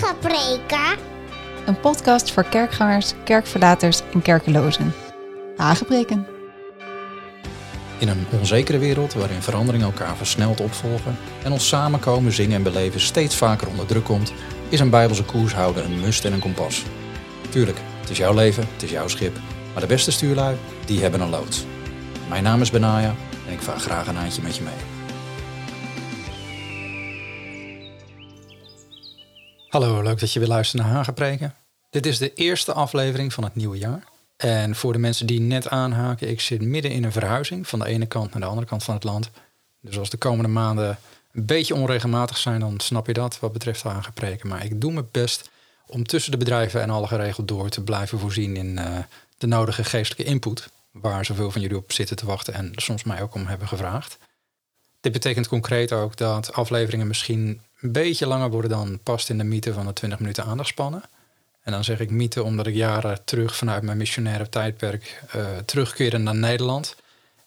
Hagepreken. Een podcast voor kerkgangers, kerkverlaters en kerkelozen. Hagepreken. In een onzekere wereld waarin veranderingen elkaar versneld opvolgen en ons samenkomen, zingen en beleven steeds vaker onder druk komt, is een bijbelse koers houden een must en een kompas. Tuurlijk, het is jouw leven, het is jouw schip, maar de beste stuurlui, die hebben een loods. Mijn naam is Benaya en ik vaar graag een eindje met je mee. Hallo, leuk dat je weer luistert naar Hagepreken. Dit is de eerste aflevering van het nieuwe jaar. En voor de mensen die net aanhaken, ik zit midden in een verhuizing van de ene kant naar de andere kant van het land. Dus als de komende maanden een beetje onregelmatig zijn, dan snap je dat wat betreft Hagepreken. Maar ik doe mijn best om tussen de bedrijven en alle geregeld door te blijven voorzien in uh, de nodige geestelijke input. Waar zoveel van jullie op zitten te wachten en soms mij ook om hebben gevraagd. Dit betekent concreet ook dat afleveringen misschien een beetje langer worden dan past in de mythe van de 20 minuten aandachtspannen. En dan zeg ik mythe omdat ik jaren terug vanuit mijn missionaire tijdperk uh, terugkeerde naar Nederland.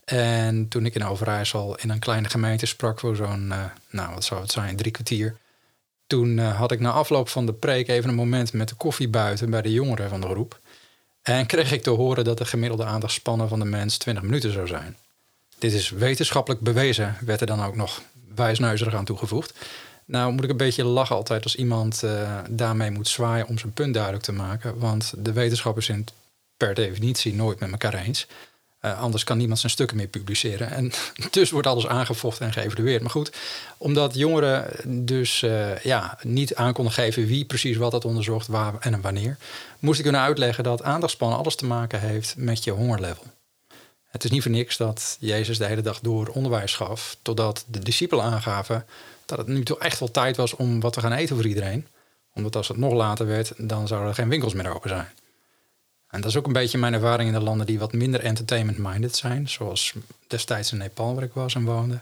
En toen ik in Overijssel in een kleine gemeente sprak voor zo'n, uh, nou wat zou het zijn, drie kwartier. Toen uh, had ik na afloop van de preek even een moment met de koffie buiten bij de jongeren van de groep. En kreeg ik te horen dat de gemiddelde aandachtspannen van de mens 20 minuten zou zijn. Dit is wetenschappelijk bewezen, werd er dan ook nog wijsneuzerig aan toegevoegd. Nou moet ik een beetje lachen altijd als iemand uh, daarmee moet zwaaien om zijn punt duidelijk te maken. Want de wetenschappers zijn het per definitie nooit met elkaar eens. Uh, anders kan niemand zijn stukken meer publiceren. En dus wordt alles aangevochten en geëvalueerd. Maar goed, omdat jongeren dus uh, ja, niet aan konden geven wie precies wat had onderzocht, waar en wanneer, moest ik kunnen uitleggen dat aandachtspannen alles te maken heeft met je hongerlevel. Het is niet voor niks dat Jezus de hele dag door onderwijs gaf, totdat de discipelen aangaven dat het nu toch echt wel tijd was om wat te gaan eten voor iedereen. Omdat als het nog later werd, dan zouden er geen winkels meer open zijn. En dat is ook een beetje mijn ervaring in de landen die wat minder entertainment-minded zijn. Zoals destijds in Nepal waar ik was en woonde.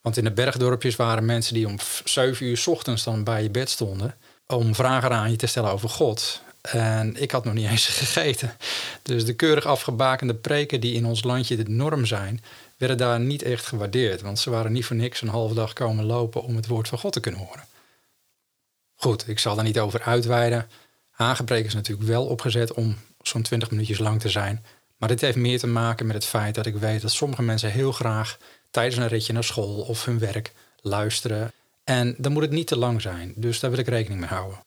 Want in de bergdorpjes waren mensen die om 7 uur ochtends dan bij je bed stonden. Om vragen aan je te stellen over God. En ik had nog niet eens gegeten. Dus de keurig afgebakende preken die in ons landje de norm zijn, werden daar niet echt gewaardeerd. Want ze waren niet voor niks een halve dag komen lopen om het woord van God te kunnen horen. Goed, ik zal daar niet over uitweiden. Aangebreken is natuurlijk wel opgezet om zo'n 20 minuutjes lang te zijn. Maar dit heeft meer te maken met het feit dat ik weet dat sommige mensen heel graag tijdens een ritje naar school of hun werk luisteren. En dan moet het niet te lang zijn, dus daar wil ik rekening mee houden.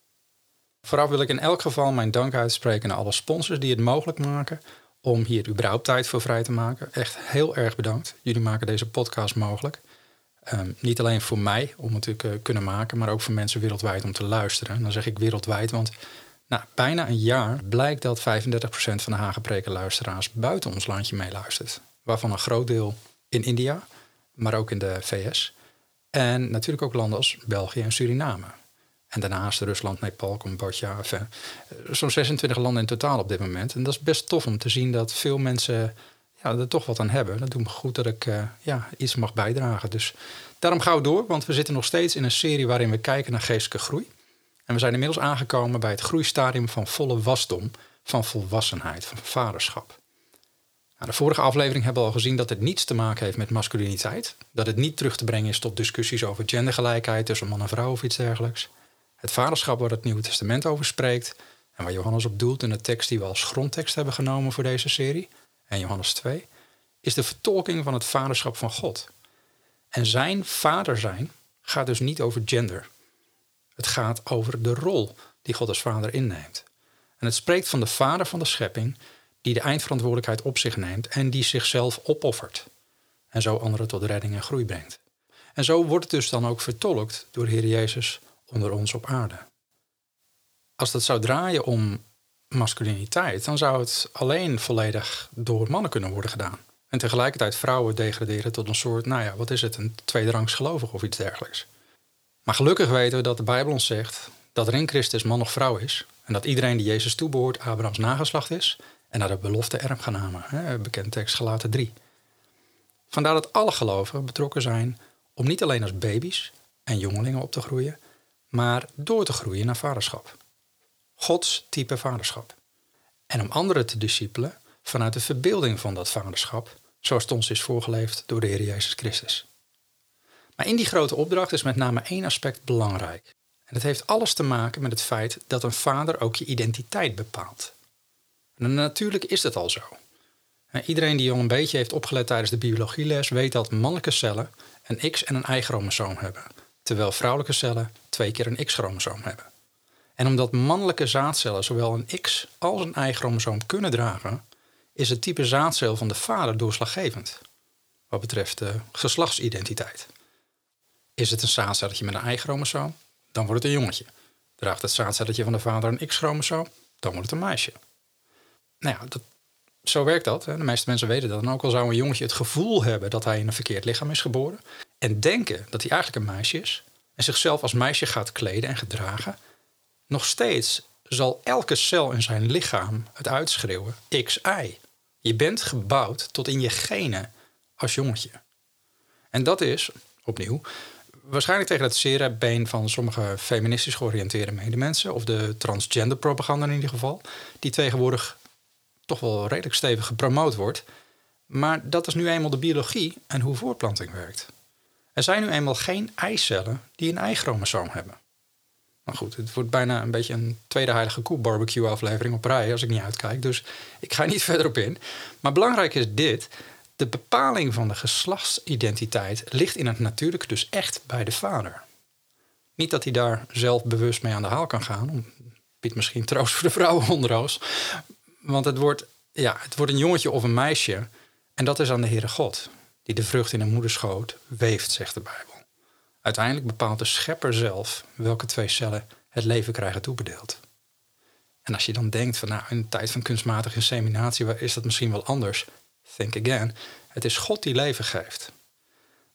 Vooraf wil ik in elk geval mijn dank uitspreken naar alle sponsors die het mogelijk maken om hier überhaupt tijd voor vrij te maken. Echt heel erg bedankt. Jullie maken deze podcast mogelijk. Um, niet alleen voor mij om het te kunnen maken, maar ook voor mensen wereldwijd om te luisteren. En dan zeg ik wereldwijd, want na bijna een jaar blijkt dat 35% van de Hagepreken luisteraars buiten ons landje meeluistert. Waarvan een groot deel in India, maar ook in de VS. En natuurlijk ook landen als België en Suriname. En daarnaast Rusland, Nepal, Cambodja. Enfin, Zo'n 26 landen in totaal op dit moment. En dat is best tof om te zien dat veel mensen ja, er toch wat aan hebben. Dat doet me goed dat ik uh, ja, iets mag bijdragen. Dus daarom gaan we door, want we zitten nog steeds in een serie waarin we kijken naar geestelijke groei. En we zijn inmiddels aangekomen bij het groeistadium van volle wasdom, van volwassenheid, van vaderschap. Nou, de vorige aflevering hebben we al gezien dat het niets te maken heeft met masculiniteit. Dat het niet terug te brengen is tot discussies over gendergelijkheid tussen man en vrouw of iets dergelijks. Het vaderschap waar het Nieuwe Testament over spreekt en waar Johannes op doelt in de tekst die we als grondtekst hebben genomen voor deze serie, en Johannes 2, is de vertolking van het vaderschap van God. En zijn vader zijn gaat dus niet over gender. Het gaat over de rol die God als vader inneemt. En het spreekt van de vader van de schepping die de eindverantwoordelijkheid op zich neemt en die zichzelf opoffert. En zo anderen tot redding en groei brengt. En zo wordt het dus dan ook vertolkt door de Heer Jezus onder ons op aarde. Als dat zou draaien om masculiniteit, dan zou het alleen volledig door mannen kunnen worden gedaan. En tegelijkertijd vrouwen degraderen tot een soort, nou ja, wat is het, een tweederangs gelovig of iets dergelijks. Maar gelukkig weten we dat de Bijbel ons zegt dat er in Christus man of vrouw is. En dat iedereen die Jezus toebehoort Abrahams nageslacht is. En naar de belofte erfgenamen, bekend tekst gelaten 3. Vandaar dat alle gelovigen betrokken zijn om niet alleen als baby's en jongelingen op te groeien, maar door te groeien naar vaderschap. Gods type vaderschap. En om anderen te discipelen vanuit de verbeelding van dat vaderschap, zoals het ons is voorgeleefd door de Heer Jezus Christus. Maar in die grote opdracht is met name één aspect belangrijk. En het heeft alles te maken met het feit dat een vader ook je identiteit bepaalt. En natuurlijk is dat al zo. Iedereen die al een beetje heeft opgelet tijdens de biologieles weet dat mannelijke cellen een X- en een Y-chromosoom hebben, terwijl vrouwelijke cellen twee keer een X-chromosoom hebben. En omdat mannelijke zaadcellen zowel een X- als een Y-chromosoom kunnen dragen, is het type zaadcel van de vader doorslaggevend wat betreft de geslachtsidentiteit. Is het een zaadcelletje met een Y-chromosoom, dan wordt het een jongetje. Draagt het zaadcelletje van de vader een X-chromosoom, dan wordt het een meisje. Nou ja, dat, zo werkt dat. Hè. De meeste mensen weten dat. En ook al zou een jongetje het gevoel hebben dat hij in een verkeerd lichaam is geboren. En denken dat hij eigenlijk een meisje is. En zichzelf als meisje gaat kleden en gedragen. Nog steeds zal elke cel in zijn lichaam het uitschreeuwen: XI. Je bent gebouwd tot in je genen als jongetje. En dat is, opnieuw, waarschijnlijk tegen het zere been van sommige feministisch georiënteerde medemensen, of de transgender propaganda in ieder geval, die tegenwoordig toch wel redelijk stevig gepromoot wordt. Maar dat is nu eenmaal de biologie en hoe voortplanting werkt. Er zijn nu eenmaal geen eicellen die een Y-chromosoom hebben. Maar goed, het wordt bijna een beetje een tweede heilige koe barbecue aflevering op rij als ik niet uitkijk. Dus ik ga niet verder op in. Maar belangrijk is dit. De bepaling van de geslachtsidentiteit ligt in het natuurlijk dus echt bij de vader. Niet dat hij daar zelf bewust mee aan de haal kan gaan. Biedt misschien troost voor de vrouwen onder ons. Want het wordt, ja, het wordt een jongetje of een meisje. En dat is aan de Heere God. Die de vrucht in de moederschoot weeft, zegt de Bijbel. Uiteindelijk bepaalt de schepper zelf welke twee cellen het leven krijgen toebedeeld. En als je dan denkt van nou, in de tijd van kunstmatige inseminatie is dat misschien wel anders. Think again. Het is God die leven geeft.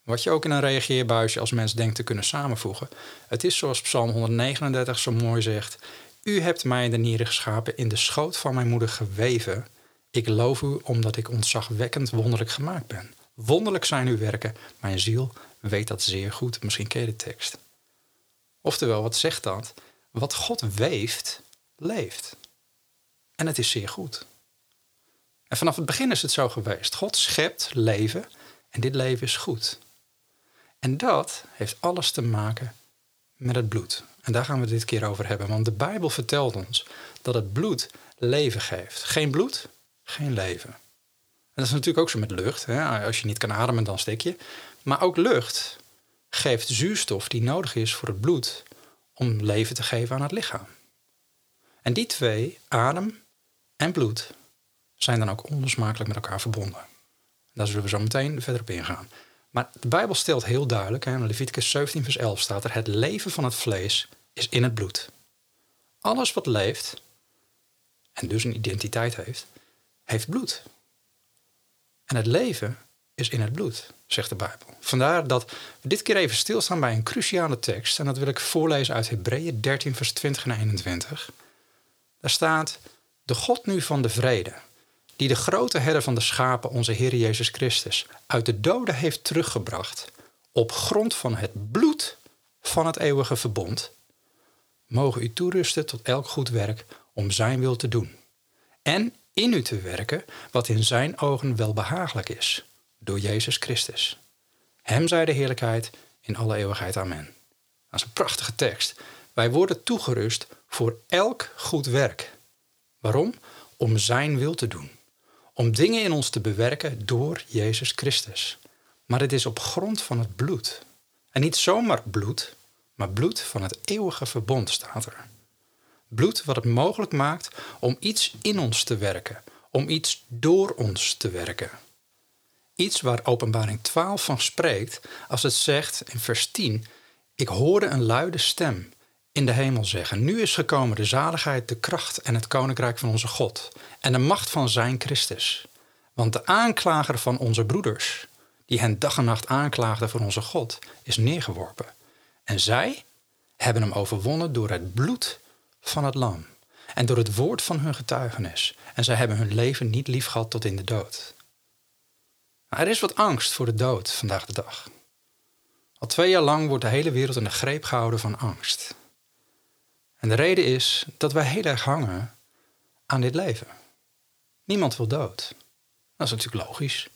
Wat je ook in een reageerbuisje als mens denkt te kunnen samenvoegen. Het is zoals Psalm 139 zo mooi zegt. U hebt mij in de nieren geschapen, in de schoot van mijn moeder geweven. Ik loof u omdat ik ontzagwekkend wonderlijk gemaakt ben. Wonderlijk zijn uw werken, mijn ziel weet dat zeer goed. Misschien ken je de tekst. Oftewel, wat zegt dat? Wat God weeft, leeft. En het is zeer goed. En vanaf het begin is het zo geweest. God schept leven en dit leven is goed. En dat heeft alles te maken met het bloed. En daar gaan we dit keer over hebben. Want de Bijbel vertelt ons dat het bloed leven geeft. Geen bloed, geen leven. Dat is natuurlijk ook zo met lucht. Hè? Als je niet kan ademen, dan stik je. Maar ook lucht geeft zuurstof die nodig is voor het bloed om leven te geven aan het lichaam. En die twee, adem en bloed, zijn dan ook onlosmakelijk met elkaar verbonden. Daar zullen we zo meteen verder op ingaan. Maar de Bijbel stelt heel duidelijk, in Leviticus 17, vers 11 staat er: Het leven van het vlees is in het bloed. Alles wat leeft, en dus een identiteit heeft, heeft bloed. En het leven is in het bloed, zegt de Bijbel. Vandaar dat we dit keer even stilstaan bij een cruciale tekst. En dat wil ik voorlezen uit Hebreeën 13, vers 20 en 21. Daar staat: De God nu van de vrede, die de grote herder van de schapen, onze Heer Jezus Christus, uit de doden heeft teruggebracht, op grond van het bloed van het eeuwige verbond, mogen u toerusten tot elk goed werk om zijn wil te doen. En in u te werken wat in zijn ogen welbehagelijk is, door Jezus Christus. Hem zij de heerlijkheid in alle eeuwigheid. Amen. Dat is een prachtige tekst. Wij worden toegerust voor elk goed werk. Waarom? Om zijn wil te doen. Om dingen in ons te bewerken door Jezus Christus. Maar het is op grond van het bloed. En niet zomaar bloed, maar bloed van het eeuwige verbond staat er. Bloed wat het mogelijk maakt om iets in ons te werken, om iets door ons te werken. Iets waar Openbaring 12 van spreekt als het zegt in vers 10: Ik hoorde een luide stem in de hemel zeggen: Nu is gekomen de zaligheid, de kracht en het koninkrijk van onze God en de macht van zijn Christus. Want de aanklager van onze broeders, die hen dag en nacht aanklaagde voor onze God, is neergeworpen. En zij hebben hem overwonnen door het bloed van het lam en door het woord van hun getuigenis. En zij hebben hun leven niet lief gehad tot in de dood. er is wat angst voor de dood vandaag de dag. Al twee jaar lang wordt de hele wereld in de greep gehouden van angst. En de reden is dat wij heel erg hangen aan dit leven. Niemand wil dood. Dat is natuurlijk logisch.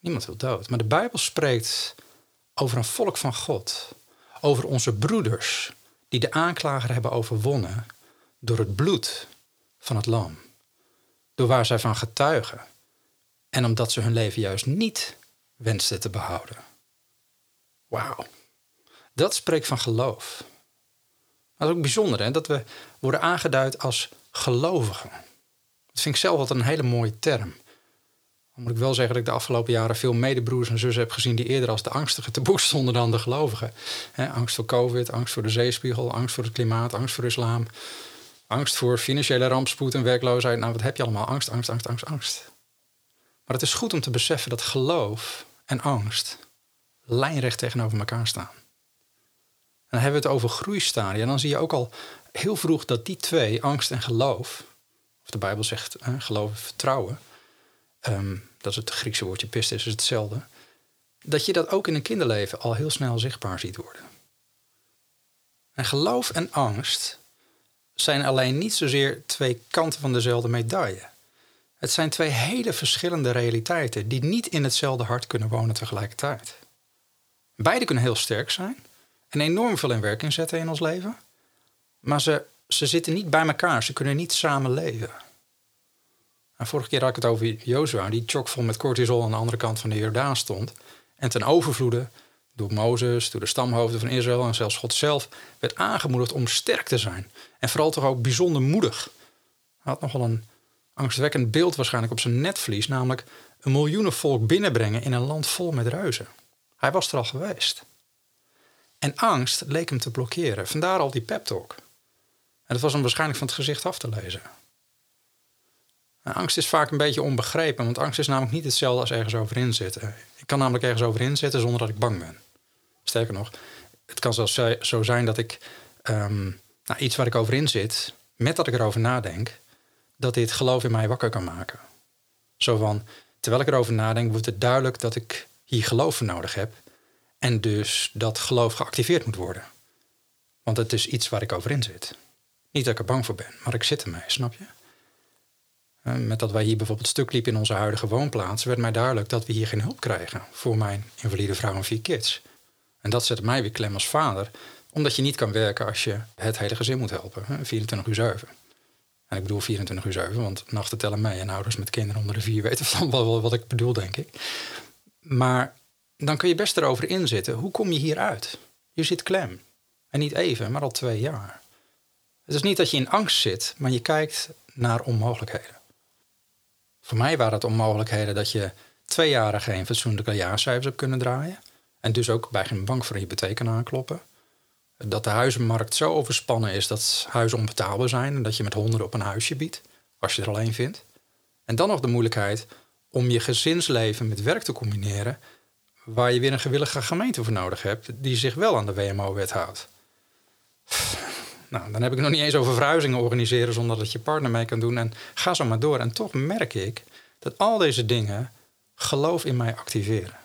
Niemand wil dood. Maar de Bijbel spreekt over een volk van God. Over onze broeders die de aanklager hebben overwonnen door het bloed van het lam. Door waar zij van getuigen. En omdat ze hun leven juist niet wensten te behouden. Wauw. Dat spreekt van geloof. Dat is ook bijzonder, hè? dat we worden aangeduid als gelovigen. Dat vind ik zelf altijd een hele mooie term. Dan moet ik wel zeggen dat ik de afgelopen jaren veel medebroers en zussen heb gezien die eerder als de angstigen te boek stonden dan de gelovigen. angst voor COVID, angst voor de zeespiegel, angst voor het klimaat, angst voor islam, angst voor financiële rampspoed en werkloosheid. Nou, wat heb je allemaal? Angst, angst, angst, angst, angst. Maar het is goed om te beseffen dat geloof en angst lijnrecht tegenover elkaar staan. En dan hebben we het over groeistadia. En dan zie je ook al heel vroeg dat die twee, angst en geloof, of de Bijbel zegt geloof en vertrouwen, Ehm, dat is het Griekse woordje pistis, is hetzelfde. Dat je dat ook in een kinderleven al heel snel zichtbaar ziet worden. En geloof en angst zijn alleen niet zozeer twee kanten van dezelfde medaille. Het zijn twee hele verschillende realiteiten die niet in hetzelfde hart kunnen wonen tegelijkertijd. Beide kunnen heel sterk zijn en enorm veel in werking zetten in ons leven, maar ze, ze zitten niet bij elkaar, ze kunnen niet samen leven. Vorige keer had ik het over Jozua, die chockvol met cortisol aan de andere kant van de Jordaan stond. En ten overvloede door Mozes, door de stamhoofden van Israël en zelfs God zelf werd aangemoedigd om sterk te zijn. En vooral toch ook bijzonder moedig. Hij had nogal een angstwekkend beeld waarschijnlijk op zijn netvlies, namelijk een miljoenen volk binnenbrengen in een land vol met reuzen. Hij was er al geweest. En angst leek hem te blokkeren, vandaar al die pep talk. En dat was hem waarschijnlijk van het gezicht af te lezen. Angst is vaak een beetje onbegrepen, want angst is namelijk niet hetzelfde als ergens over inzitten. Ik kan namelijk ergens over inzitten zonder dat ik bang ben. Sterker nog, het kan zelfs zo zijn dat ik um, nou, iets waar ik over in zit, met dat ik erover nadenk, dat dit geloof in mij wakker kan maken. Zo van, terwijl ik erover nadenk, wordt het duidelijk dat ik hier geloof voor nodig heb. En dus dat geloof geactiveerd moet worden. Want het is iets waar ik over in zit. Niet dat ik er bang voor ben, maar ik zit ermee, snap je? Met dat wij hier bijvoorbeeld stuk liepen in onze huidige woonplaats, werd mij duidelijk dat we hier geen hulp krijgen voor mijn invalide vrouw en vier kids. En dat zette mij weer klem als vader, omdat je niet kan werken als je het hele gezin moet helpen, 24 uur 7. En ik bedoel 24 uur 7, want nachten tellen mee en ouders met kinderen onder de vier weten van wel wat ik bedoel, denk ik. Maar dan kun je best erover inzitten, hoe kom je hieruit? Je zit klem. En niet even, maar al twee jaar. Het is niet dat je in angst zit, maar je kijkt naar onmogelijkheden. Voor mij waren het onmogelijkheden dat je twee jaren geen fatsoenlijke jaarcijfers hebt kunnen draaien. En dus ook bij geen bank voor een hypotheek kan aankloppen. Dat de huizenmarkt zo overspannen is dat huizen onbetaalbaar zijn en dat je met honderden op een huisje biedt, als je er alleen vindt. En dan nog de moeilijkheid om je gezinsleven met werk te combineren, waar je weer een gewillige gemeente voor nodig hebt, die zich wel aan de WMO-wet houdt. Nou, dan heb ik het nog niet eens over verhuizingen organiseren zonder dat je partner mee kan doen. En ga zo maar door. En toch merk ik dat al deze dingen geloof in mij activeren.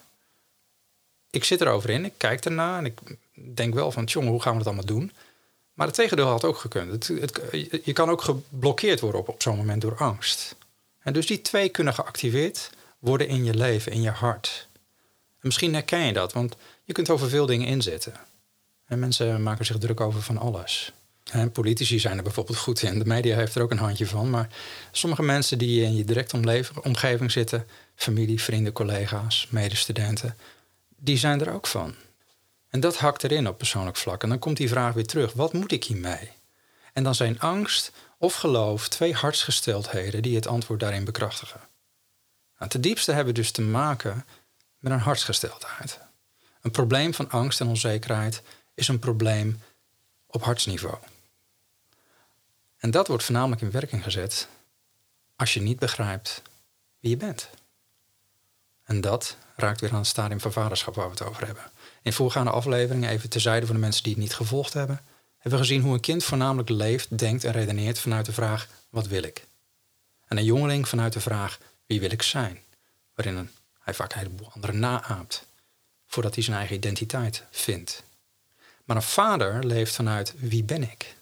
Ik zit erover in, ik kijk ernaar en ik denk wel van, jongen, hoe gaan we dat allemaal doen? Maar het tegendeel had ook gekund. Het, je kan ook geblokkeerd worden op, op zo'n moment door angst. En dus die twee kunnen geactiveerd worden in je leven, in je hart. En misschien herken je dat, want je kunt over veel dingen inzetten. En mensen maken zich druk over van alles. Politici zijn er bijvoorbeeld goed in. De media heeft er ook een handje van. Maar sommige mensen die in je directe omgeving zitten, familie, vrienden, collega's, medestudenten, die zijn er ook van. En dat hakt erin op persoonlijk vlak. En dan komt die vraag weer terug: wat moet ik hiermee? En dan zijn angst of geloof twee hartsgesteldheden die het antwoord daarin bekrachtigen. Nou, diepste hebben we dus te maken met een hartsgesteldheid. Een probleem van angst en onzekerheid is een probleem op hartsniveau. En dat wordt voornamelijk in werking gezet als je niet begrijpt wie je bent. En dat raakt weer aan het stadium van vaderschap waar we het over hebben. In voorgaande afleveringen, even terzijde van de mensen die het niet gevolgd hebben, hebben we gezien hoe een kind voornamelijk leeft, denkt en redeneert vanuit de vraag: wat wil ik? En een jongeling vanuit de vraag: wie wil ik zijn? Waarin hij vaak een heleboel anderen naaapt, voordat hij zijn eigen identiteit vindt. Maar een vader leeft vanuit: wie ben ik?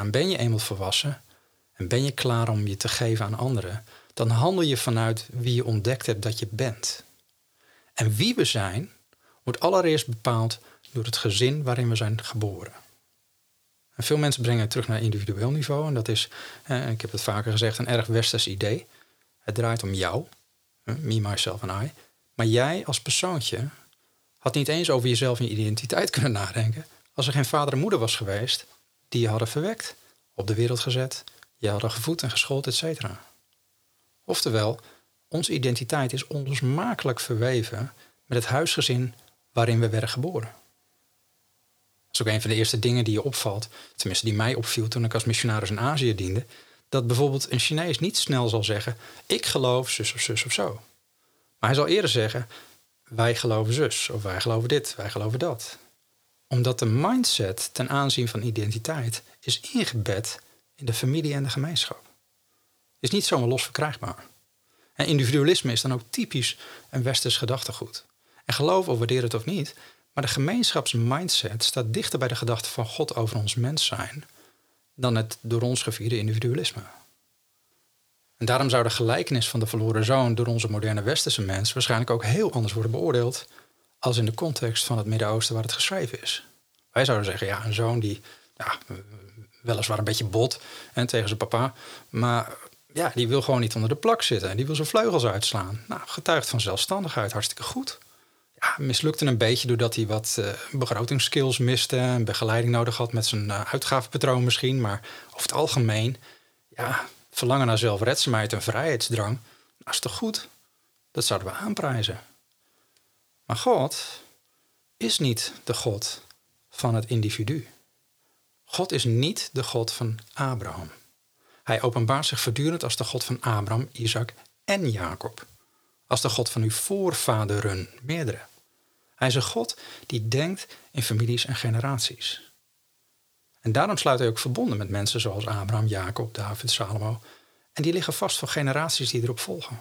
En ben je eenmaal volwassen en ben je klaar om je te geven aan anderen, dan handel je vanuit wie je ontdekt hebt dat je bent. En wie we zijn, wordt allereerst bepaald door het gezin waarin we zijn geboren. En veel mensen brengen het terug naar individueel niveau. En dat is, ik heb het vaker gezegd, een erg westers idee. Het draait om jou, me, myself en I. Maar jij als persoontje had niet eens over jezelf en je identiteit kunnen nadenken. Als er geen vader en moeder was geweest die je hadden verwekt, op de wereld gezet, je hadden gevoed en geschoold, et cetera. Oftewel, onze identiteit is onlosmakelijk verweven met het huisgezin waarin we werden geboren. Dat is ook een van de eerste dingen die je opvalt, tenminste die mij opviel toen ik als missionaris in Azië diende, dat bijvoorbeeld een Chinees niet snel zal zeggen: Ik geloof zus of zus of zo. Maar hij zal eerder zeggen: Wij geloven zus, of wij geloven dit, wij geloven dat. Omdat de mindset ten aanzien van identiteit is ingebed in de familie en de gemeenschap. Is niet zomaar los verkrijgbaar. En individualisme is dan ook typisch een westers gedachtegoed. En geloof of waardeer het of niet, maar de gemeenschapsmindset staat dichter bij de gedachte van God over ons mens zijn dan het door ons gevierde individualisme. En daarom zou de gelijkenis van de verloren zoon door onze moderne westerse mens waarschijnlijk ook heel anders worden beoordeeld als in de context van het Midden-Oosten waar het geschreven is. Wij zouden zeggen, ja, een zoon die ja, weliswaar een beetje bot en tegen zijn papa, maar ja, die wil gewoon niet onder de plak zitten en die wil zijn vleugels uitslaan. Nou, getuigt van zelfstandigheid, hartstikke goed. Ja, mislukte een beetje doordat hij wat uh, begrotingsskills miste en begeleiding nodig had met zijn uh, uitgavenpatroon misschien, maar over het algemeen, ja, verlangen naar zelfredzaamheid en vrijheidsdrang, dat is toch goed? Dat zouden we aanprijzen. Maar God is niet de God van het individu. God is niet de God van Abraham. Hij openbaart zich voortdurend als de God van Abraham, Isaac en Jacob. Als de God van uw voorvaderen, meerdere. Hij is een God die denkt in families en generaties. En daarom sluit hij ook verbonden met mensen zoals Abraham, Jacob, David, Salomo. En die liggen vast voor generaties die erop volgen.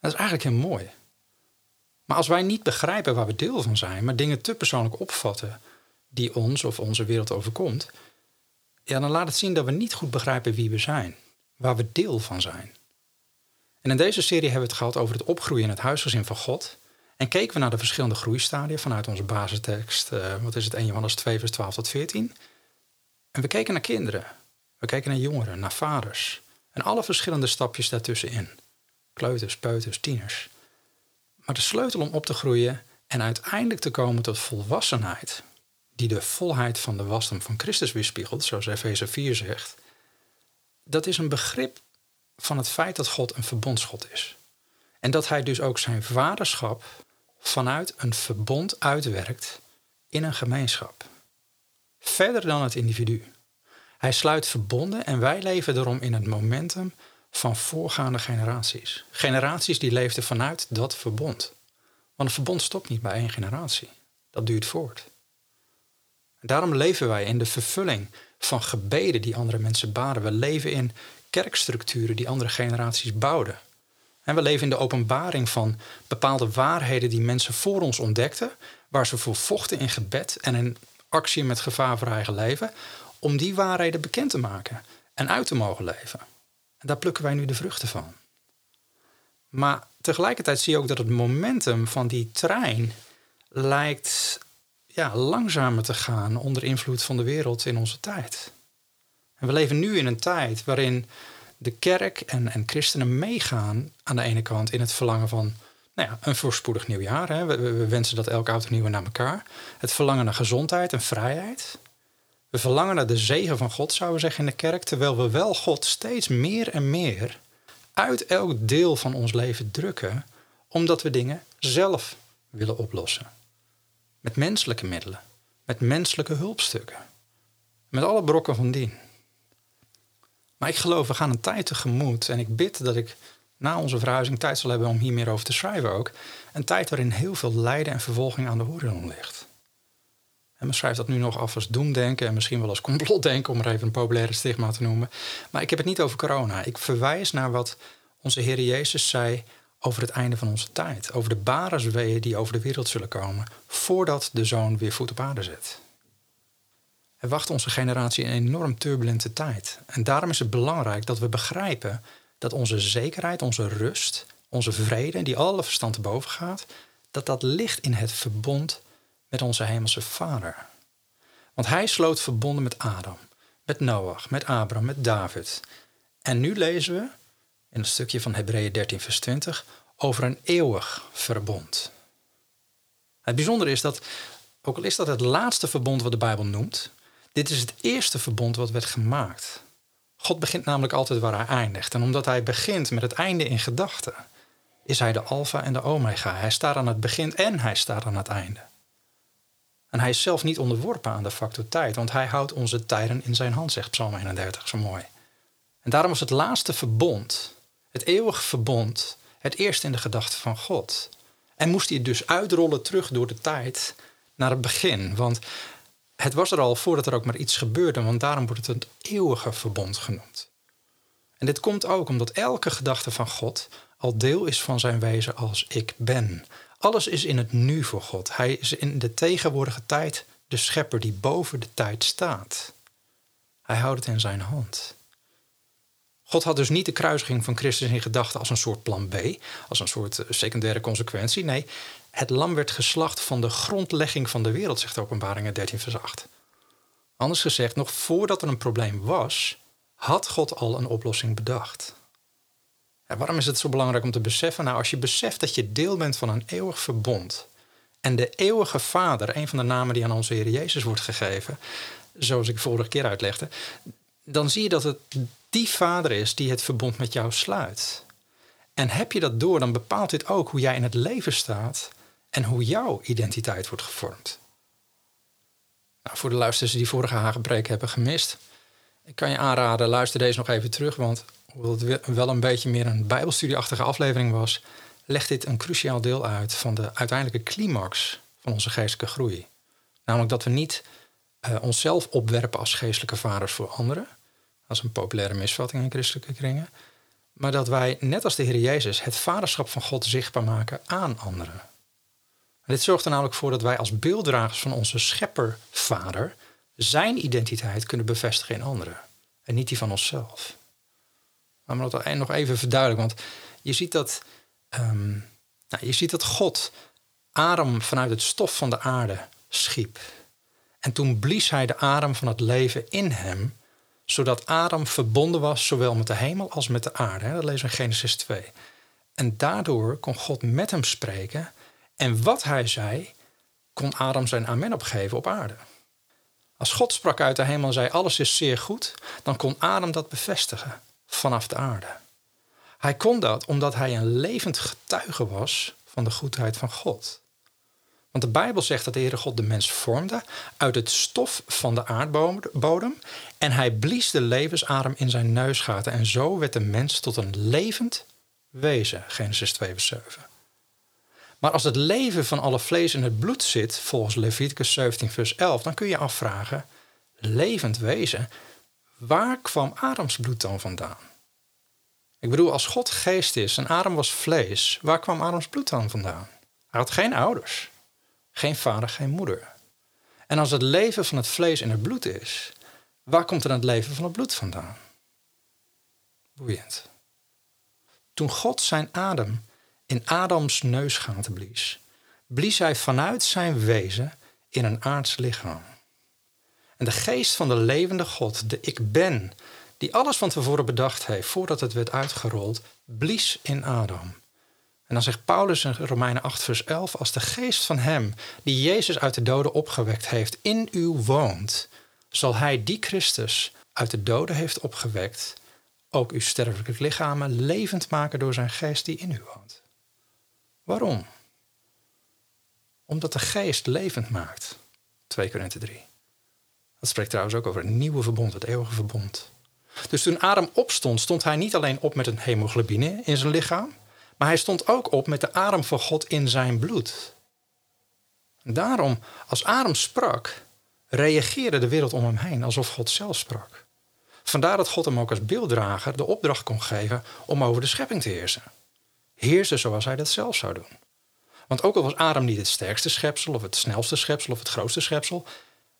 Dat is eigenlijk heel mooi. Maar als wij niet begrijpen waar we deel van zijn, maar dingen te persoonlijk opvatten die ons of onze wereld overkomt, ja, dan laat het zien dat we niet goed begrijpen wie we zijn, waar we deel van zijn. En in deze serie hebben we het gehad over het opgroeien in het huisgezin van God. En keken we naar de verschillende groeistadia vanuit onze basistekst, uh, wat is het, 1 Johannes 2, vers 12 tot 14. En we keken naar kinderen, we keken naar jongeren, naar vaders. En alle verschillende stapjes daartussenin. Kleuters, peuters, tieners. Maar de sleutel om op te groeien en uiteindelijk te komen tot volwassenheid, die de volheid van de wasdom van Christus weerspiegelt, zoals Efeze 4 zegt, dat is een begrip van het feit dat God een verbondsgod is. En dat hij dus ook zijn vaderschap vanuit een verbond uitwerkt in een gemeenschap. Verder dan het individu. Hij sluit verbonden en wij leven erom in het momentum van voorgaande generaties. Generaties die leefden vanuit dat verbond. Want een verbond stopt niet bij één generatie. Dat duurt voort. Daarom leven wij in de vervulling van gebeden die andere mensen baden. We leven in kerkstructuren die andere generaties bouwden. En we leven in de openbaring van bepaalde waarheden die mensen voor ons ontdekten, waar ze voor vochten in gebed en in actie met gevaar voor eigen leven, om die waarheden bekend te maken en uit te mogen leven. Daar plukken wij nu de vruchten van. Maar tegelijkertijd zie je ook dat het momentum van die trein lijkt ja, langzamer te gaan onder invloed van de wereld in onze tijd. En we leven nu in een tijd waarin de kerk en, en christenen meegaan aan de ene kant in het verlangen van nou ja, een voorspoedig nieuwjaar. Hè. We, we, wensen dat elk oud en nieuw naar elkaar. Het verlangen naar gezondheid en vrijheid. We verlangen naar de zegen van God, zouden we zeggen in de kerk, terwijl we wel God steeds meer en meer uit elk deel van ons leven drukken, omdat we dingen zelf willen oplossen. Met menselijke middelen, met menselijke hulpstukken, met alle brokken van dien. Maar ik geloof, we gaan een tijd tegemoet en ik bid dat ik na onze verhuizing tijd zal hebben om hier meer over te schrijven ook. Een tijd waarin heel veel lijden en vervolging aan de horizon ligt. En men schrijft dat nu nog af als doemdenken en misschien wel als complotdenken, om er even een populaire stigma te noemen. Maar ik heb het niet over corona. Ik verwijs naar wat onze Heer Jezus zei over het einde van onze tijd. Over de baresweeën die over de wereld zullen komen voordat de zoon weer voet op aarde zet. Er wacht onze generatie een enorm turbulente tijd. En daarom is het belangrijk dat we begrijpen dat onze zekerheid, onze rust, onze vrede, die alle verstand te boven gaat, dat dat ligt in het verbond met onze hemelse Vader. Want hij sloot verbonden met Adam, met Noach, met Abraham, met David. En nu lezen we in een stukje van Hebreeën 13, vers 20 over een eeuwig verbond. Het bijzondere is dat, ook al is dat het laatste verbond wat de Bijbel noemt, dit is het eerste verbond wat werd gemaakt. God begint namelijk altijd waar hij eindigt. En omdat hij begint met het einde in gedachten, is hij de alfa en de omega. Hij staat aan het begin en hij staat aan het einde. En hij is zelf niet onderworpen aan de factor tijd, want hij houdt onze tijden in zijn hand, zegt Psalm 31 zo mooi. En daarom was het laatste verbond, het eeuwige verbond, het eerste in de gedachten van God. En moest hij dus uitrollen terug door de tijd naar het begin. Want het was er al voordat er ook maar iets gebeurde, want daarom wordt het het eeuwige verbond genoemd. En dit komt ook omdat elke gedachte van God al deel is van zijn wezen als ik ben. Alles is in het nu voor God. Hij is in de tegenwoordige tijd de schepper die boven de tijd staat. Hij houdt het in zijn hand. God had dus niet de kruisiging van Christus in gedachten als een soort plan B, als een soort eh, secundaire consequentie. Nee, het lam werd geslacht van de grondlegging van de wereld, zegt Openbaringen 13, vers 8. Anders gezegd, nog voordat er een probleem was, had God al een oplossing bedacht. En waarom is het zo belangrijk om te beseffen? Nou, als je beseft dat je deel bent van een eeuwig verbond. En de eeuwige Vader, een van de namen die aan onze Heer Jezus wordt gegeven, zoals ik vorige keer uitlegde, dan zie je dat het die Vader is die het verbond met jou sluit. En heb je dat door, dan bepaalt dit ook hoe jij in het leven staat en hoe jouw identiteit wordt gevormd. Nou, voor de luisteraars die vorige Hagenpreek hebben gemist, ik kan je aanraden, luister deze nog even terug, want hoewel het wel een beetje meer een bijbelstudieachtige aflevering was, legt dit een cruciaal deel uit van de uiteindelijke climax van onze geestelijke groei. Namelijk dat we niet uh, onszelf opwerpen als geestelijke vaders voor anderen. Dat is een populaire misvatting in christelijke kringen. Maar dat wij, net als de Heer Jezus, het vaderschap van God zichtbaar maken aan anderen. dit zorgt er namelijk voor dat wij als beelddragers van onze scheppervader zijn identiteit kunnen bevestigen in anderen. En niet die van onszelf. Maar dat nog even verduidelijken, want je ziet dat, um, nou, je ziet dat God adem vanuit het stof van de aarde schiep. En toen blies hij de adem van het leven in hem, zodat Adam verbonden was zowel met de hemel als met de aarde. Dat lezen we in Genesis 2. En daardoor kon God met hem spreken. En wat hij zei, kon Adam zijn amen opgeven op aarde. Als God sprak uit de hemel en zei alles is zeer goed, dan kon Adam dat bevestigen vanaf de aarde. Hij kon dat omdat hij een levend getuige was van de goedheid van God. Want de Bijbel zegt dat de Heere God de mens vormde uit het stof van de aardbodem en hij blies de levensadem in zijn neusgaten en zo werd de mens tot een levend wezen. Genesis 2 vers 7. Maar als het leven van alle vlees in het bloed zit, volgens Leviticus 17 vers 11, dan kun je afvragen, levend wezen, waar kwam Adams bloed dan vandaan? Ik bedoel, als God geest is en Adam was vlees, waar kwam Adams bloed dan vandaan? Hij had geen ouders, geen vader, geen moeder. En als het leven van het vlees in het bloed is, waar komt dan het leven van het bloed vandaan? Boeiend. Toen God zijn adem in Adams neusgaten blies, blies hij vanuit zijn wezen in een aards lichaam. En de geest van de levende God, de ik ben, die alles van tevoren bedacht heeft voordat het werd uitgerold, blies in Adam. En dan zegt Paulus in Romeinen 8, vers 11: Als de geest van hem, die Jezus uit de doden opgewekt heeft, in u woont, zal hij die Christus uit de doden heeft opgewekt, ook uw sterfelijke lichamen levend maken door zijn geest die in u woont. Waarom? Omdat de geest levend maakt. 2 Korinthe 3. Dat spreekt trouwens ook over een nieuwe verbond, het eeuwige verbond. Dus toen Adam opstond, stond hij niet alleen op met een hemoglobine in zijn lichaam, maar hij stond ook op met de adem van God in zijn bloed. Daarom, als Adam sprak, reageerde de wereld om hem heen alsof God zelf sprak. Vandaar dat God hem ook als beelddrager de opdracht kon geven om over de schepping te heersen. Heersen zoals hij dat zelf zou doen. Want ook al was Adam niet het sterkste schepsel, of het snelste schepsel, of het grootste schepsel,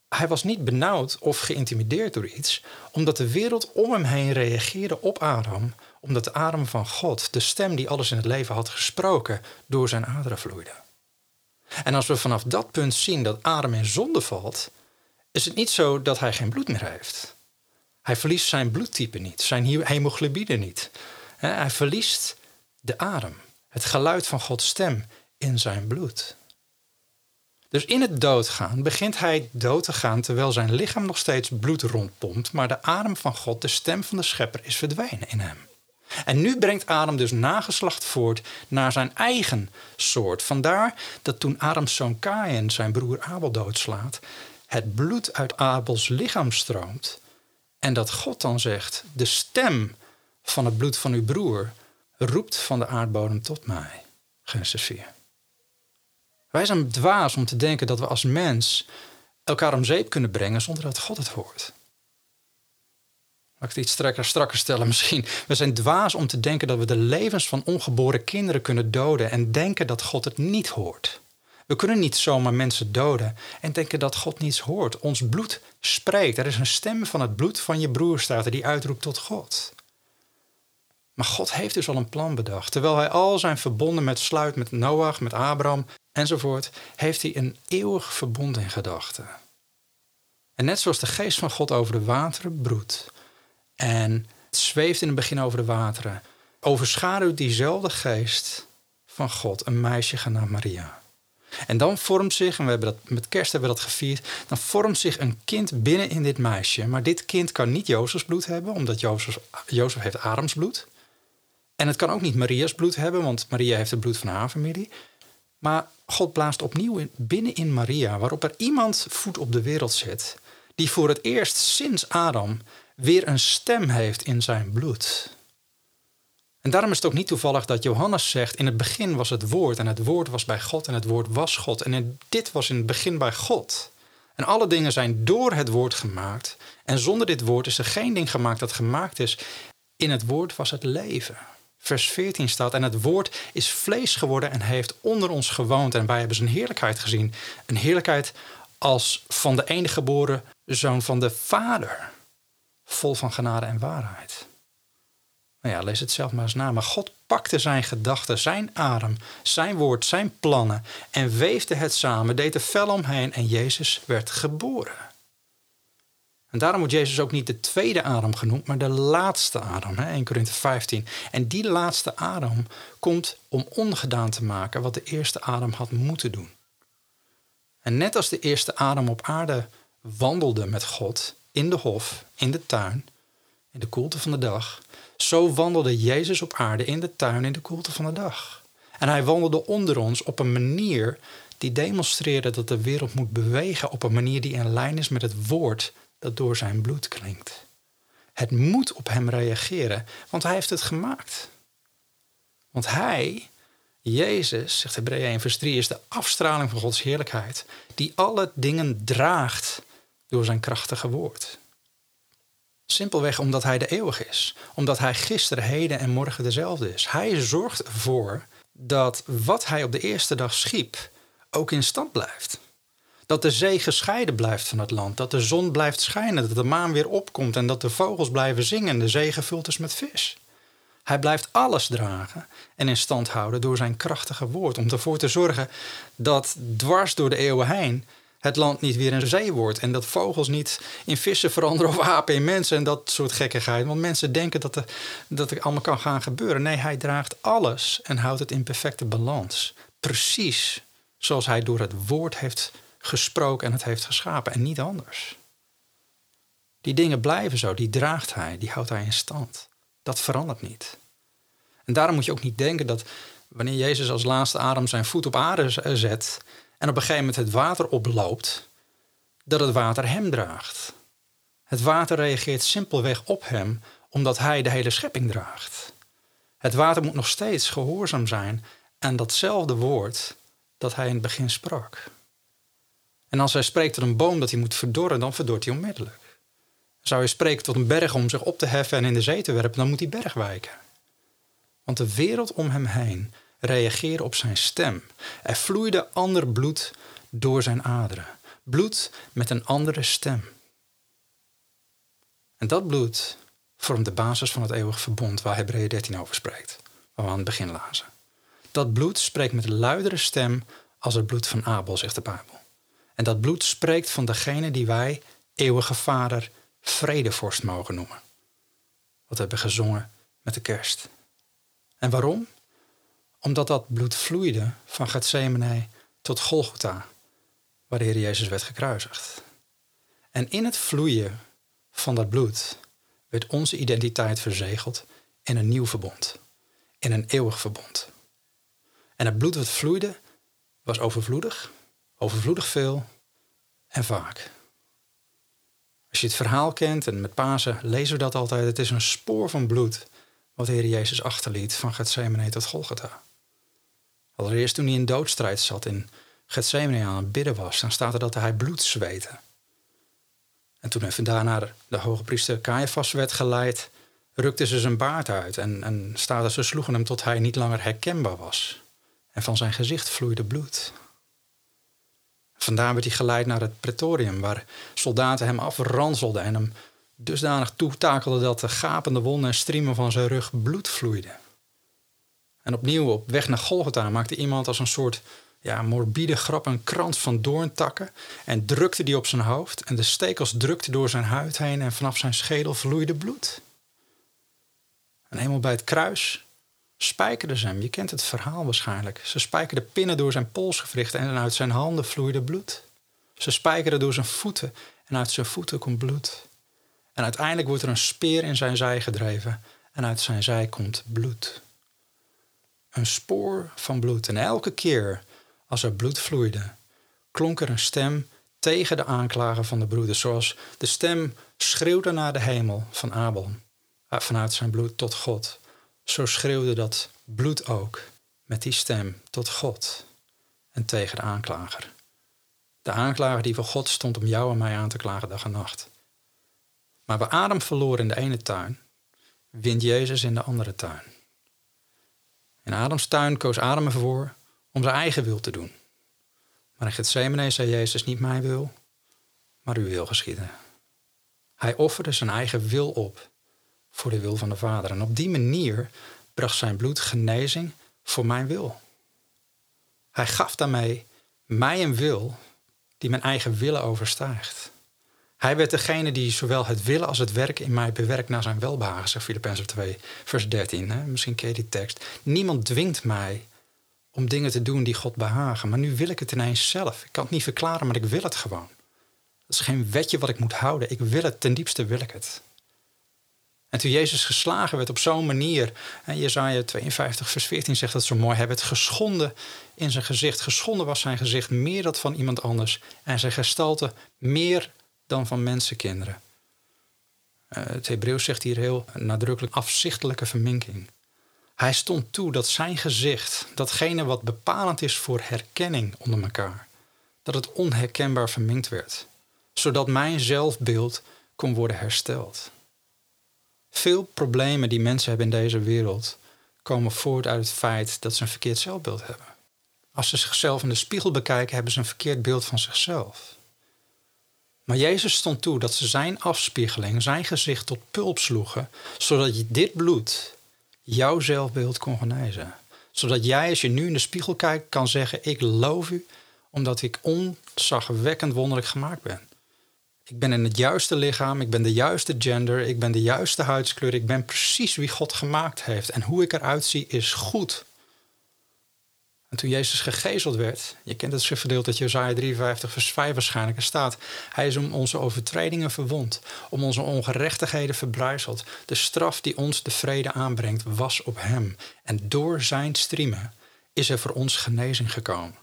hij was niet benauwd of geïntimideerd door iets, omdat de wereld om hem heen reageerde op Adam, omdat de adem van God, de stem die alles in het leven had gesproken, door zijn aderen vloeide. En als we vanaf dat punt zien dat Adam in zonde valt, is het niet zo dat hij geen bloed meer heeft. Hij verliest zijn bloedtype niet, zijn hemoglobine niet. Hij verliest de adem, het geluid van Gods stem in zijn bloed. Dus in het doodgaan begint hij dood te gaan terwijl zijn lichaam nog steeds bloed rondpompt, maar de adem van God, de stem van de schepper, is verdwenen in hem. En nu brengt Adam dus nageslacht voort naar zijn eigen soort. Vandaar dat toen Adams zoon Kain zijn broer Abel doodslaat, het bloed uit Abels lichaam stroomt. En dat God dan zegt: De stem van het bloed van uw broer roept van de aardbodem tot mij. Genesis 4. Wij zijn dwaas om te denken dat we als mens elkaar om zeep kunnen brengen zonder dat God het hoort. Laat ik het iets strakker, strakker stellen misschien. We zijn dwaas om te denken dat we de levens van ongeboren kinderen kunnen doden en denken dat God het niet hoort. We kunnen niet zomaar mensen doden en denken dat God niets hoort. Ons bloed spreekt. Er is een stem van het bloed van je broer staat er die uitroept tot God. Maar God heeft dus al een plan bedacht. Terwijl hij al zijn verbonden met sluit met Noach, met Abraham enzovoort, heeft hij een eeuwig verbond in gedachten. En net zoals de geest van God over de wateren broedt en zweeft in het begin over de wateren, overschaduwt diezelfde geest van God een meisje genaamd Maria. En dan vormt zich, en we hebben dat, met kerst hebben we dat gevierd, dan vormt zich een kind binnen in dit meisje. Maar dit kind kan niet Jozefs bloed hebben, omdat Jozef, Jozef heeft Adams bloed. En het kan ook niet Maria's bloed hebben, want Maria heeft het bloed van haar familie. Maar God blaast opnieuw in, binnen in Maria, waarop er iemand voet op de wereld zet, die voor het eerst sinds Adam weer een stem heeft in zijn bloed. En daarom is het ook niet toevallig dat Johannes zegt: In het begin was het woord, en het woord was bij God, en het woord was God. En dit was in het begin bij God. En alle dingen zijn door het woord gemaakt. En zonder dit woord is er geen ding gemaakt dat gemaakt is. In het woord was het leven. Vers 14 staat: En het woord is vlees geworden en heeft onder ons gewoond. En wij hebben zijn heerlijkheid gezien. Een heerlijkheid als van de enige geboren zoon van de Vader. Vol van genade en waarheid. Nou ja, lees het zelf maar eens na. Maar God pakte zijn gedachten, zijn adem, zijn woord, zijn plannen en weefde het samen, deed er fel omheen en Jezus werd geboren. En daarom wordt Jezus ook niet de tweede adem genoemd, maar de laatste adem, 1 Korinthe 15. En die laatste adem komt om ongedaan te maken wat de eerste adem had moeten doen. En net als de eerste adem op aarde wandelde met God in de hof, in de tuin, in de koelte van de dag, zo wandelde Jezus op aarde in de tuin in de koelte van de dag. En hij wandelde onder ons op een manier die demonstreerde dat de wereld moet bewegen op een manier die in lijn is met het woord dat door zijn bloed klinkt. Het moet op hem reageren, want hij heeft het gemaakt. Want hij, Jezus, zegt Hebreeën 1 vers 3, is de afstraling van Gods heerlijkheid, die alle dingen draagt door zijn krachtige woord. Simpelweg omdat hij de eeuwig is. Omdat hij gisteren, heden en morgen dezelfde is. Hij zorgt ervoor dat wat hij op de eerste dag schiep ook in stand blijft. Dat de zee gescheiden blijft van het land. Dat de zon blijft schijnen. Dat de maan weer opkomt. En dat de vogels blijven zingen. En de zee gevuld is met vis. Hij blijft alles dragen en in stand houden door zijn krachtige woord. Om ervoor te zorgen dat dwars door de eeuwen heen het land niet weer een zee wordt. En dat vogels niet in vissen veranderen of apen in mensen en dat soort gekkigheid. Want mensen denken dat, er, dat er allemaal kan gaan gebeuren. Nee, hij draagt alles en houdt het in perfecte balans. Precies zoals hij door het woord heeft gesproken en het heeft geschapen en niet anders. Die dingen blijven zo, die draagt hij, die houdt hij in stand. Dat verandert niet. En daarom moet je ook niet denken dat wanneer Jezus als laatste adem zijn voet op aarde zet, en op een gegeven moment het water oploopt, dat het water hem draagt. Het water reageert simpelweg op hem omdat hij de hele schepping draagt. Het water moet nog steeds gehoorzaam zijn aan datzelfde woord dat hij in het begin sprak. En als hij spreekt tot een boom dat hij moet verdorren, dan verdort hij onmiddellijk. Zou hij spreken tot een berg om zich op te heffen en in de zee te werpen, dan moet die berg wijken. Want de wereld om hem heen reageren op zijn stem. Er vloeide ander bloed door zijn aderen. Bloed met een andere stem. En dat bloed vormt de basis van het eeuwige verbond waar Hebreeën 13 over spreekt, waar we aan het begin lazen. Dat bloed spreekt met een luidere stem als het bloed van Abel, zegt de Bijbel. En dat bloed spreekt van degene die wij eeuwige vader vredevorst mogen noemen. Wat we hebben gezongen met de kerst. En waarom? Omdat dat bloed vloeide van Gethsemane tot Golgotha, waar de Heer Jezus werd gekruisigd. En in het vloeien van dat bloed werd onze identiteit verzegeld in een nieuw verbond, in een eeuwig verbond. En het bloed wat vloeide was overvloedig, overvloedig veel en vaak. Als je het verhaal kent, en met Pasen lezen we dat altijd, het is een spoor van bloed wat de Heer Jezus achterliet van Gethsemane tot Golgotha. Allereerst toen hij in doodstrijd zat in Gethsemane aan het bidden was, dan staat er dat hij bloed zweette. En toen hij vandaar naar de hoge priester Caiaphas werd geleid, rukten ze zijn baard uit en, en staat ze sloegen hem tot hij niet langer herkenbaar was. En van zijn gezicht vloeide bloed. Vandaar werd hij geleid naar het pretorium, waar soldaten hem afranselden en hem dusdanig toetakelden dat de gapende wonden en striemen van zijn rug bloed vloeiden. En opnieuw op weg naar Golgotha maakte iemand als een soort ja, morbide grap een krans van doorntakken en drukte die op zijn hoofd en de stekels drukten door zijn huid heen en vanaf zijn schedel vloeide bloed. En eenmaal bij het kruis spijkerden ze hem. Je kent het verhaal waarschijnlijk. Ze spijkerden pinnen door zijn polsgewrichten en uit zijn handen vloeide bloed. Ze spijkerden door zijn voeten en uit zijn voeten komt bloed. En uiteindelijk wordt er een speer in zijn zij gedreven en uit zijn zij komt bloed. Een spoor van bloed. En elke keer als er bloed vloeide, klonk er een stem tegen de aanklager van de broeders, zoals de stem schreeuwde naar de hemel van Abel, eh, vanuit zijn bloed tot God. Zo schreeuwde dat bloed ook met die stem tot God en tegen de aanklager. De aanklager die voor God stond om jou en mij aan te klagen dag en nacht. Maar waar Adam verloor in de ene tuin, wint Jezus in de andere tuin. In Adams tuin koos Adam ervoor om zijn eigen wil te doen. Maar in Gethsemane zei Jezus niet mijn wil, maar uw wil geschieden. Hij offerde zijn eigen wil op voor de wil van de Vader. En op die manier bracht zijn bloed genezing voor mijn wil. Hij gaf daarmee mij een wil die mijn eigen willen overstijgt. Hij werd degene die zowel het willen als het werk in mij bewerkt naar zijn welbehagen, zegt Filippenzen 2, vers 13. Hè? Misschien ken je die tekst. Niemand dwingt mij om dingen te doen die God behagen, maar nu wil ik het ineens zelf. Ik kan het niet verklaren, maar ik wil het gewoon. Dat is geen wetje wat ik moet houden. Ik wil het, ten diepste wil ik het. En toen Jezus geslagen werd op zo'n manier, en Jezaja 52 vers 14 zegt dat zo mooi, hij werd geschonden in zijn gezicht. Geschonden was zijn gezicht meer dan van iemand anders en zijn gestalte meer dan van mensenkinderen. Uh, het Hebreeuws zegt hier heel nadrukkelijk afzichtelijke verminking. Hij stond toe dat zijn gezicht, datgene wat bepalend is voor herkenning onder elkaar, dat het onherkenbaar verminkt werd, zodat mijn zelfbeeld kon worden hersteld. Veel problemen die mensen hebben in deze wereld komen voort uit het feit dat ze een verkeerd zelfbeeld hebben. Als ze zichzelf in de spiegel bekijken, hebben ze een verkeerd beeld van zichzelf. Maar Jezus stond toe dat ze zijn afspiegeling, zijn gezicht tot pulp sloegen, zodat je dit bloed jouw zelfbeeld kon genezen. Zodat jij, als je nu in de spiegel kijkt, kan zeggen: Ik loof u, omdat ik onzagwekkend wonderlijk gemaakt ben. Ik ben in het juiste lichaam, ik ben de juiste gender, ik ben de juiste huidskleur, ik ben precies wie God gemaakt heeft. En hoe ik eruit zie is goed. En toen Jezus gegezeld werd, je kent het schriftgedeelte dat Jezaja 53 vers 5 waarschijnlijk er staat. Hij is om onze overtredingen verwond, om onze ongerechtigheden verbrijzeld. De straf die ons de vrede aanbrengt was op hem. En door zijn striemen is er voor ons genezing gekomen.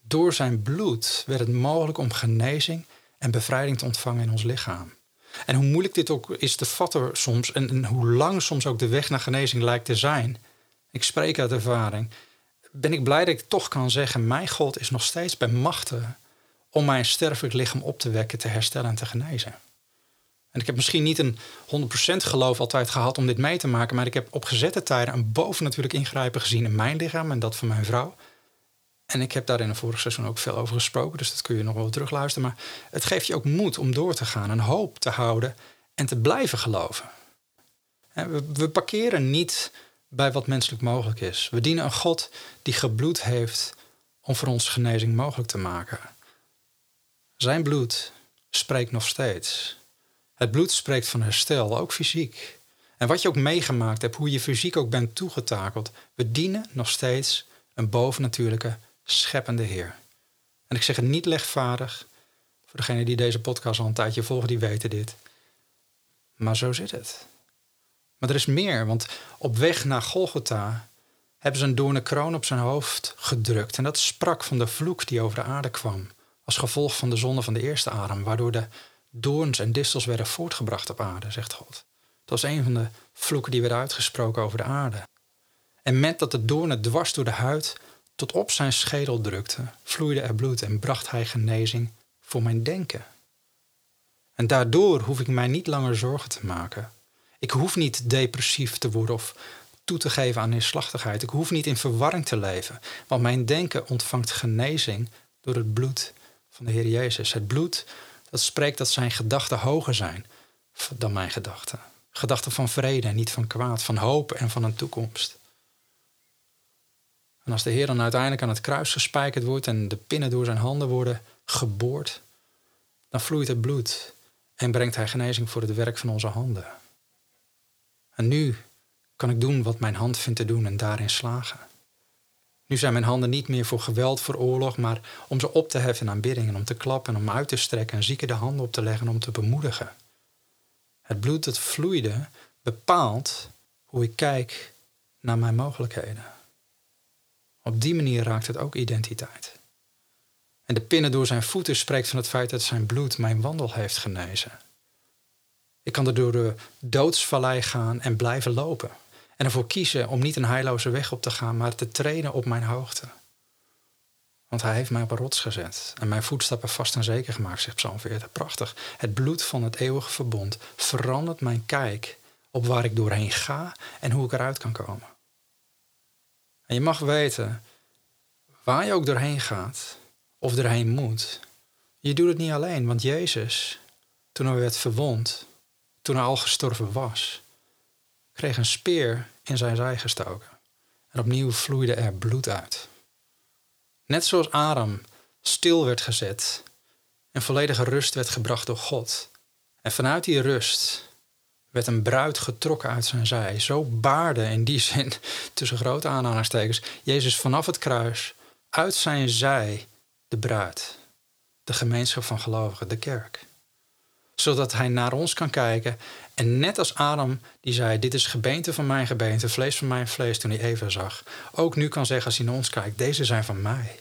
Door zijn bloed werd het mogelijk om genezing en bevrijding te ontvangen in ons lichaam. En hoe moeilijk dit ook is te vatten soms en, hoe lang soms ook de weg naar genezing lijkt te zijn. Ik spreek uit ervaring ben ik blij dat ik toch kan zeggen: Mijn God is nog steeds bij machten om mijn sterfelijk lichaam op te wekken, te herstellen en te genezen. En ik heb misschien niet een 100% geloof altijd gehad om dit mee te maken, maar ik heb op gezette tijden een bovennatuurlijk ingrijpen gezien in mijn lichaam en dat van mijn vrouw. En ik heb daar in het vorige seizoen ook veel over gesproken, dus dat kun je nog wel terugluisteren. Maar het geeft je ook moed om door te gaan, een hoop te houden en te blijven geloven. We parkeren niet bij wat menselijk mogelijk is. We dienen een God die gebloed heeft om voor ons genezing mogelijk te maken. Zijn bloed spreekt nog steeds. Het bloed spreekt van herstel, ook fysiek. En wat je ook meegemaakt hebt, hoe je fysiek ook bent toegetakeld, we dienen nog steeds een bovennatuurlijke, scheppende Heer. En ik zeg het niet lichtvaardig. Voor degenen die deze podcast al een tijdje volgen, die weten dit. Maar zo zit het. Maar er is meer, want op weg naar Golgotha hebben ze een doorne kroon op zijn hoofd gedrukt. En dat sprak van de vloek die over de aarde kwam. Als gevolg van de zonde van de eerste adem, waardoor de doorns en distels werden voortgebracht op aarde, zegt God. Dat was een van de vloeken die werden uitgesproken over de aarde. En met dat de doornen dwars door de huid tot op zijn schedel drukte, vloeide er bloed en bracht hij genezing voor mijn denken. En daardoor hoef ik mij niet langer zorgen te maken. Ik hoef niet depressief te worden of toe te geven aan neerslachtigheid. Ik hoef niet in verwarring te leven, want mijn denken ontvangt genezing door het bloed van de Heer Jezus. Het bloed dat spreekt dat zijn gedachten hoger zijn dan mijn gedachten. Gedachten van vrede en niet van kwaad, van hoop en van een toekomst. En als de Heer dan uiteindelijk aan het kruis gespijkerd wordt en de pinnen door zijn handen worden geboord, dan vloeit het bloed en brengt hij genezing voor het werk van onze handen. En nu kan ik doen wat mijn hand vindt te doen en daarin slagen. Nu zijn mijn handen niet meer voor geweld, voor oorlog, maar om ze op te heffen in aanbidding en om te klappen, om uit te strekken en zieken de handen op te leggen om te bemoedigen. Het bloed dat vloeide bepaalt hoe ik kijk naar mijn mogelijkheden. Op die manier raakt het ook identiteit. En de pinnen door zijn voeten spreekt van het feit dat zijn bloed mijn wandel heeft genezen. Ik kan er door de doodsvallei gaan en blijven lopen. En ervoor kiezen om niet een heilloze weg op te gaan, maar te trainen op mijn hoogte. Want hij heeft mij op een rots gezet en mijn voetstappen vast en zeker gemaakt, zegt Psalm 40. Prachtig. Het bloed van het eeuwige verbond verandert mijn kijk op waar ik doorheen ga en hoe ik eruit kan komen. En je mag weten, waar je ook doorheen gaat of doorheen moet, je doet het niet alleen, want Jezus, toen hij werd verwond, toen hij al gestorven was, kreeg een speer in zijn zij gestoken. En opnieuw vloeide er bloed uit. Net zoals Adam stil werd gezet en volledige rust werd gebracht door God. En vanuit die rust werd een bruid getrokken uit zijn zij. Zo baarde in die zin, tussen grote aanhalingstekens, Jezus vanaf het kruis uit zijn zij de bruid. De gemeenschap van gelovigen, de kerk. Zodat hij naar ons kan kijken en net als Adam, die zei: Dit is gebeente van mijn gebeente, vlees van mijn vlees, toen hij Eva zag, ook nu kan zeggen als hij naar ons kijkt: Deze zijn van mij.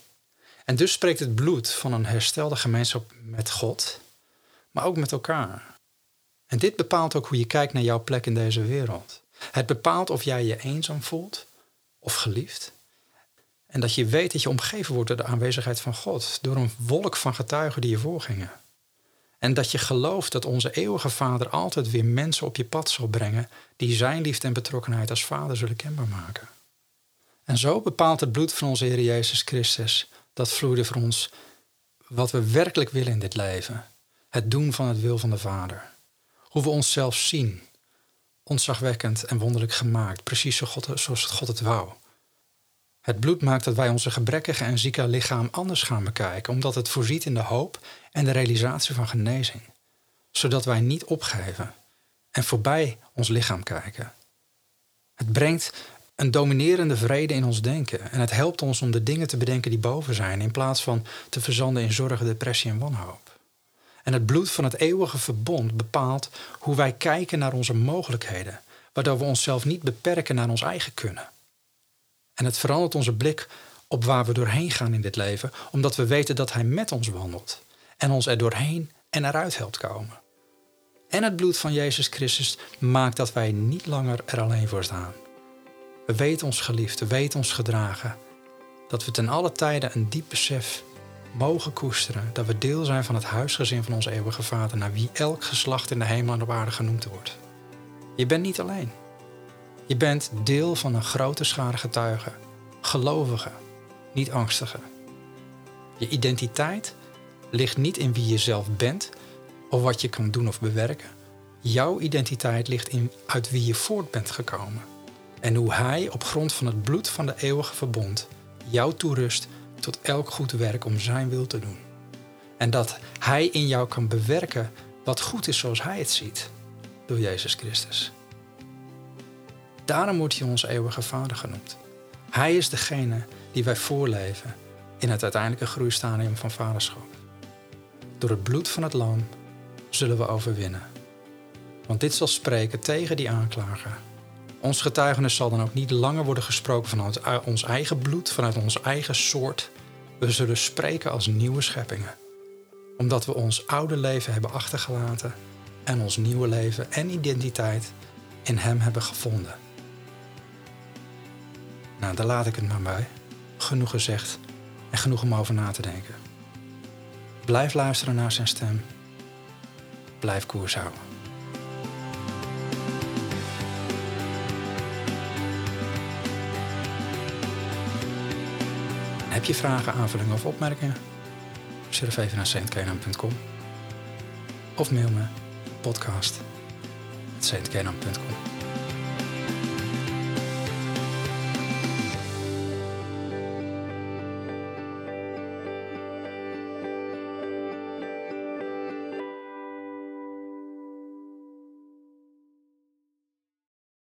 En dus spreekt het bloed van een herstelde gemeenschap met God, maar ook met elkaar. En dit bepaalt ook hoe je kijkt naar jouw plek in deze wereld. Het bepaalt of jij je eenzaam voelt of geliefd. En dat je weet dat je omgeven wordt door de aanwezigheid van God, door een wolk van getuigen die je voorgingen. En dat je gelooft dat onze eeuwige Vader altijd weer mensen op je pad zal brengen die zijn liefde en betrokkenheid als Vader zullen kenbaar maken. En zo bepaalt het bloed van onze Heer Jezus Christus dat vloeide voor ons wat we werkelijk willen in dit leven. Het doen van het wil van de Vader. Hoe we onszelf zien. Ontzagwekkend en wonderlijk gemaakt, precies zoals God het wou. Het bloed maakt dat wij onze gebrekkige en zieke lichaam anders gaan bekijken, omdat het voorziet in de hoop en de realisatie van genezing, zodat wij niet opgeven en voorbij ons lichaam kijken. Het brengt een dominerende vrede in ons denken en het helpt ons om de dingen te bedenken die boven zijn, in plaats van te verzanden in zorgen, depressie en wanhoop. En het bloed van het eeuwige verbond bepaalt hoe wij kijken naar onze mogelijkheden, waardoor we onszelf niet beperken naar ons eigen kunnen. En het verandert onze blik op waar we doorheen gaan in dit leven, omdat we weten dat Hij met ons wandelt en ons er doorheen en eruit helpt komen. En het bloed van Jezus Christus maakt dat wij niet langer er alleen voor staan. We weten ons geliefd, we weten ons gedragen, dat we ten alle tijden een diep besef mogen koesteren dat we deel zijn van het huisgezin van onze eeuwige Vader, naar wie elk geslacht in de hemel en op aarde genoemd wordt. Je bent niet alleen. Je bent deel van een grote schare getuigen, gelovigen, niet angstigen. Je identiteit ligt niet in wie je zelf bent of wat je kan doen of bewerken. Jouw identiteit ligt in uit wie je voort bent gekomen. En hoe Hij op grond van het bloed van de eeuwige verbond jou toerust tot elk goed werk om Zijn wil te doen. En dat Hij in jou kan bewerken wat goed is zoals Hij het ziet. Door Jezus Christus. Daarom wordt hij ons eeuwige vader genoemd. Hij is degene die wij voorleven in het uiteindelijke groeistadium van vaderschap. Door het bloed van het lam zullen we overwinnen. Want dit zal spreken tegen die aanklager. Ons getuigenis zal dan ook niet langer worden gesproken vanuit ons eigen bloed, vanuit ons eigen soort. We zullen spreken als nieuwe scheppingen. Omdat we ons oude leven hebben achtergelaten en ons nieuwe leven en identiteit in Hem hebben gevonden. Nou, daar laat ik het maar bij. Genoeg gezegd en genoeg om over na te denken. Blijf luisteren naar zijn stem. Blijf koers houden. Heb je vragen, aanvullingen of opmerkingen? Surf even naar saintkenam.com of mail me podcast.saintkenam.com